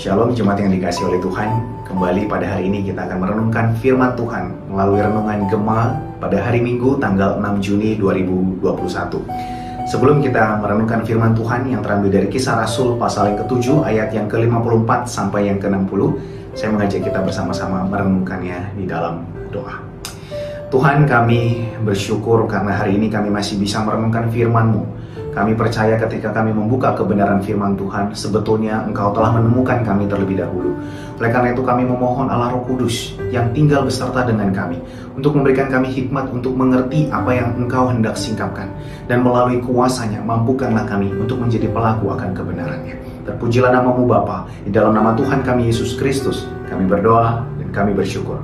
Shalom jemaat yang dikasih oleh Tuhan. Kembali pada hari ini kita akan merenungkan firman Tuhan Melalui renungan Gema pada hari Minggu tanggal 6 Juni 2021 Sebelum kita merenungkan firman Tuhan yang terambil dari kisah Rasul pasal yang ke-7 ayat yang ke-54 sampai yang ke-60 Saya mengajak kita bersama-sama merenungkannya di dalam doa. Tuhan kami bersyukur karena hari ini kami masih bisa merenungkan firman-Mu kami percaya ketika kami membuka kebenaran firman Tuhan, sebetulnya Engkau telah menemukan kami terlebih dahulu. Oleh karena itu kami memohon Allah Roh Kudus yang tinggal beserta dengan kami untuk memberikan kami hikmat untuk mengerti apa yang Engkau hendak singkapkan dan melalui kuasanya mampukanlah kami untuk menjadi pelaku akan kebenarannya. Terpujilah namamu Bapa, di dalam nama Tuhan kami Yesus Kristus, kami berdoa dan kami bersyukur.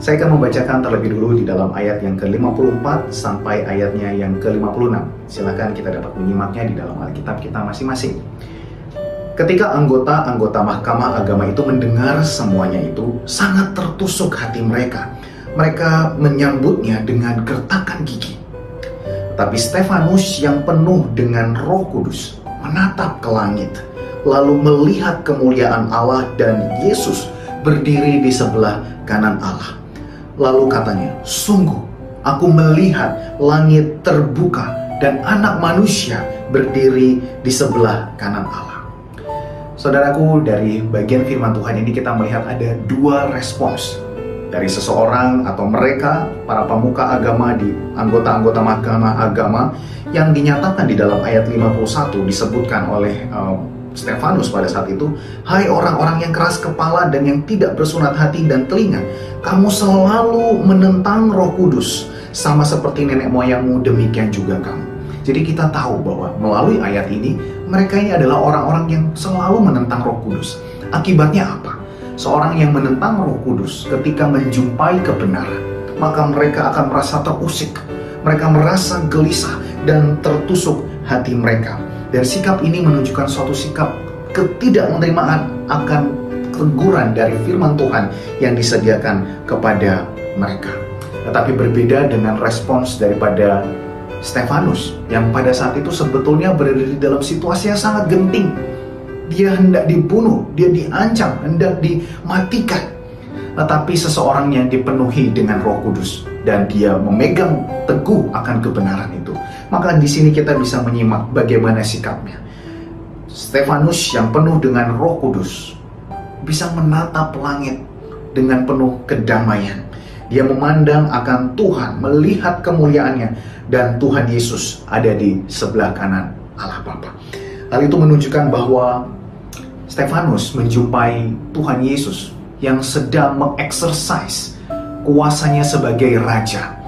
Saya akan membacakan terlebih dulu di dalam ayat yang ke-54 sampai ayatnya yang ke-56. Silakan kita dapat menyimaknya di dalam Alkitab kita masing-masing. Ketika anggota-anggota Mahkamah Agama itu mendengar semuanya itu, sangat tertusuk hati mereka. Mereka menyambutnya dengan gertakan gigi. Tapi Stefanus yang penuh dengan roh kudus menatap ke langit, lalu melihat kemuliaan Allah dan Yesus berdiri di sebelah kanan Allah. Lalu katanya, sungguh aku melihat langit terbuka dan anak manusia berdiri di sebelah kanan Allah. Saudaraku, dari bagian firman Tuhan ini kita melihat ada dua respons dari seseorang atau mereka para pemuka agama di anggota-anggota mahkamah agama yang dinyatakan di dalam ayat 51 disebutkan oleh uh, Stefanus pada saat itu, "Hai orang-orang yang keras kepala dan yang tidak bersunat hati dan telinga, kamu selalu menentang Roh Kudus, sama seperti nenek moyangmu demikian juga kamu." Jadi kita tahu bahwa melalui ayat ini, mereka ini adalah orang-orang yang selalu menentang Roh Kudus. Akibatnya apa? Seorang yang menentang Roh Kudus ketika menjumpai kebenaran, maka mereka akan merasa terusik, mereka merasa gelisah dan tertusuk hati mereka dan sikap ini menunjukkan suatu sikap ketidakmenerimaan akan teguran dari firman Tuhan yang disediakan kepada mereka. Tetapi berbeda dengan respons daripada Stefanus yang pada saat itu sebetulnya berada di dalam situasi yang sangat genting. Dia hendak dibunuh, dia diancam, hendak dimatikan. Tetapi seseorang yang dipenuhi dengan Roh Kudus dan dia memegang teguh akan kebenaran itu maka di sini kita bisa menyimak bagaimana sikapnya. Stefanus yang penuh dengan Roh Kudus bisa menatap langit dengan penuh kedamaian. Dia memandang akan Tuhan, melihat kemuliaannya dan Tuhan Yesus ada di sebelah kanan Allah Bapa. Hal itu menunjukkan bahwa Stefanus menjumpai Tuhan Yesus yang sedang mengeksersis kuasanya sebagai raja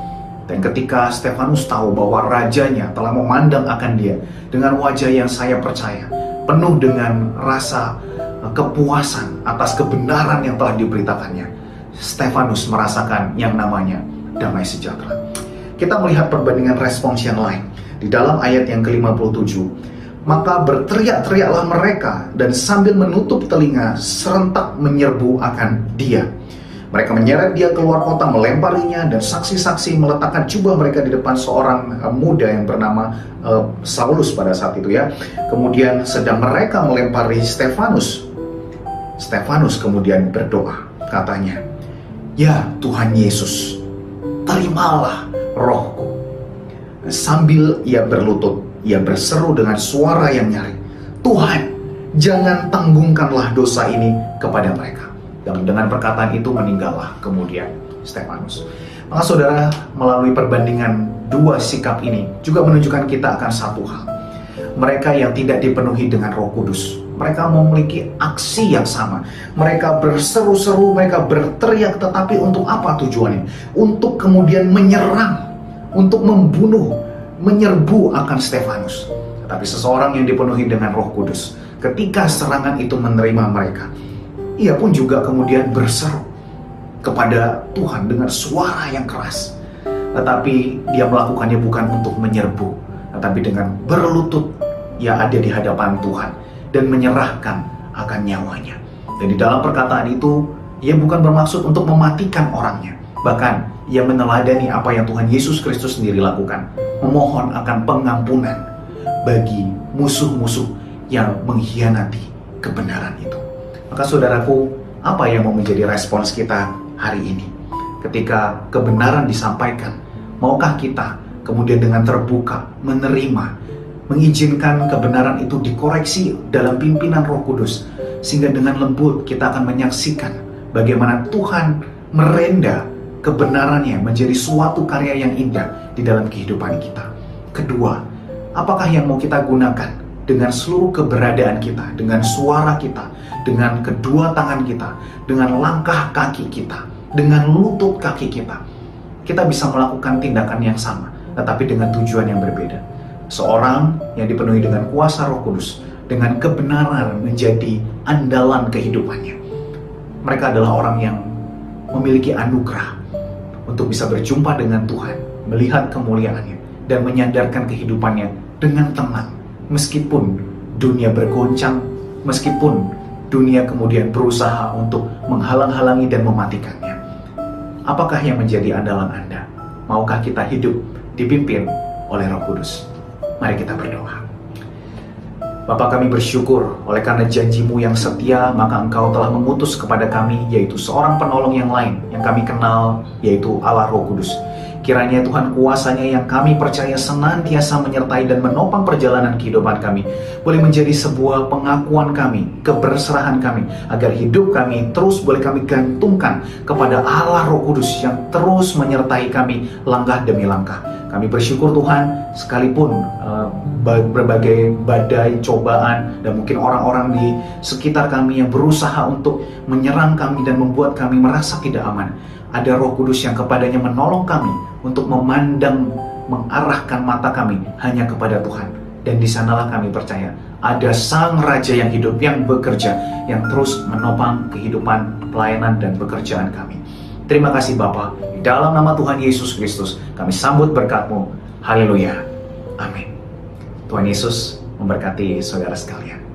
dan ketika Stefanus tahu bahwa rajanya telah memandang akan dia dengan wajah yang saya percaya, penuh dengan rasa eh, kepuasan atas kebenaran yang telah diberitakannya, Stefanus merasakan yang namanya damai sejahtera. Kita melihat perbandingan respons yang lain di dalam ayat yang ke-57. Maka berteriak-teriaklah mereka dan sambil menutup telinga serentak menyerbu akan dia mereka menyeret dia keluar kota, melemparinya, dan saksi-saksi meletakkan jubah mereka di depan seorang uh, muda yang bernama uh, Saulus pada saat itu ya. Kemudian sedang mereka melempari Stefanus. Stefanus kemudian berdoa, katanya, Ya Tuhan Yesus, terimalah rohku. Sambil ia berlutut, ia berseru dengan suara yang nyaring, Tuhan, jangan tanggungkanlah dosa ini kepada mereka. Dan dengan perkataan itu meninggallah kemudian Stefanus. Maka saudara melalui perbandingan dua sikap ini juga menunjukkan kita akan satu hal. Mereka yang tidak dipenuhi dengan roh kudus. Mereka memiliki aksi yang sama. Mereka berseru-seru, mereka berteriak, tetapi untuk apa tujuannya? Untuk kemudian menyerang, untuk membunuh, menyerbu akan Stefanus. Tetapi seseorang yang dipenuhi dengan roh kudus, ketika serangan itu menerima mereka, ia pun juga kemudian berseru kepada Tuhan dengan suara yang keras. Tetapi dia melakukannya bukan untuk menyerbu, tetapi dengan berlutut ia ada di hadapan Tuhan dan menyerahkan akan nyawanya. Dan di dalam perkataan itu, ia bukan bermaksud untuk mematikan orangnya. Bahkan, ia meneladani apa yang Tuhan Yesus Kristus sendiri lakukan. Memohon akan pengampunan bagi musuh-musuh yang mengkhianati kebenaran itu. Maka saudaraku, apa yang mau menjadi respons kita hari ini? Ketika kebenaran disampaikan, maukah kita kemudian dengan terbuka menerima, mengizinkan kebenaran itu dikoreksi dalam pimpinan Roh Kudus, sehingga dengan lembut kita akan menyaksikan bagaimana Tuhan merenda kebenarannya menjadi suatu karya yang indah di dalam kehidupan kita. Kedua, apakah yang mau kita gunakan dengan seluruh keberadaan kita, dengan suara kita, dengan kedua tangan kita, dengan langkah kaki kita, dengan lutut kaki kita. Kita bisa melakukan tindakan yang sama, tetapi dengan tujuan yang berbeda. Seorang yang dipenuhi dengan kuasa Roh Kudus, dengan kebenaran menjadi andalan kehidupannya. Mereka adalah orang yang memiliki anugerah untuk bisa berjumpa dengan Tuhan, melihat kemuliaannya, dan menyandarkan kehidupannya dengan tenang meskipun dunia bergoncang, meskipun dunia kemudian berusaha untuk menghalang-halangi dan mematikannya. Apakah yang menjadi andalan Anda? Maukah kita hidup dipimpin oleh Roh Kudus? Mari kita berdoa. Bapak kami bersyukur oleh karena janjimu yang setia maka engkau telah memutus kepada kami yaitu seorang penolong yang lain yang kami kenal yaitu Allah Roh Kudus Kiranya Tuhan kuasanya yang kami percaya senantiasa menyertai dan menopang perjalanan kehidupan kami boleh menjadi sebuah pengakuan kami, keberserahan kami agar hidup kami terus boleh kami gantungkan kepada Allah Roh Kudus yang terus menyertai kami langkah demi langkah. Kami bersyukur Tuhan sekalipun uh, berbagai badai, cobaan dan mungkin orang-orang di sekitar kami yang berusaha untuk menyerang kami dan membuat kami merasa tidak aman ada roh kudus yang kepadanya menolong kami untuk memandang, mengarahkan mata kami hanya kepada Tuhan. Dan di sanalah kami percaya ada Sang Raja yang hidup, yang bekerja, yang terus menopang kehidupan, pelayanan, dan pekerjaan kami. Terima kasih Bapa. Dalam nama Tuhan Yesus Kristus, kami sambut berkatmu. Haleluya. Amin. Tuhan Yesus memberkati saudara sekalian.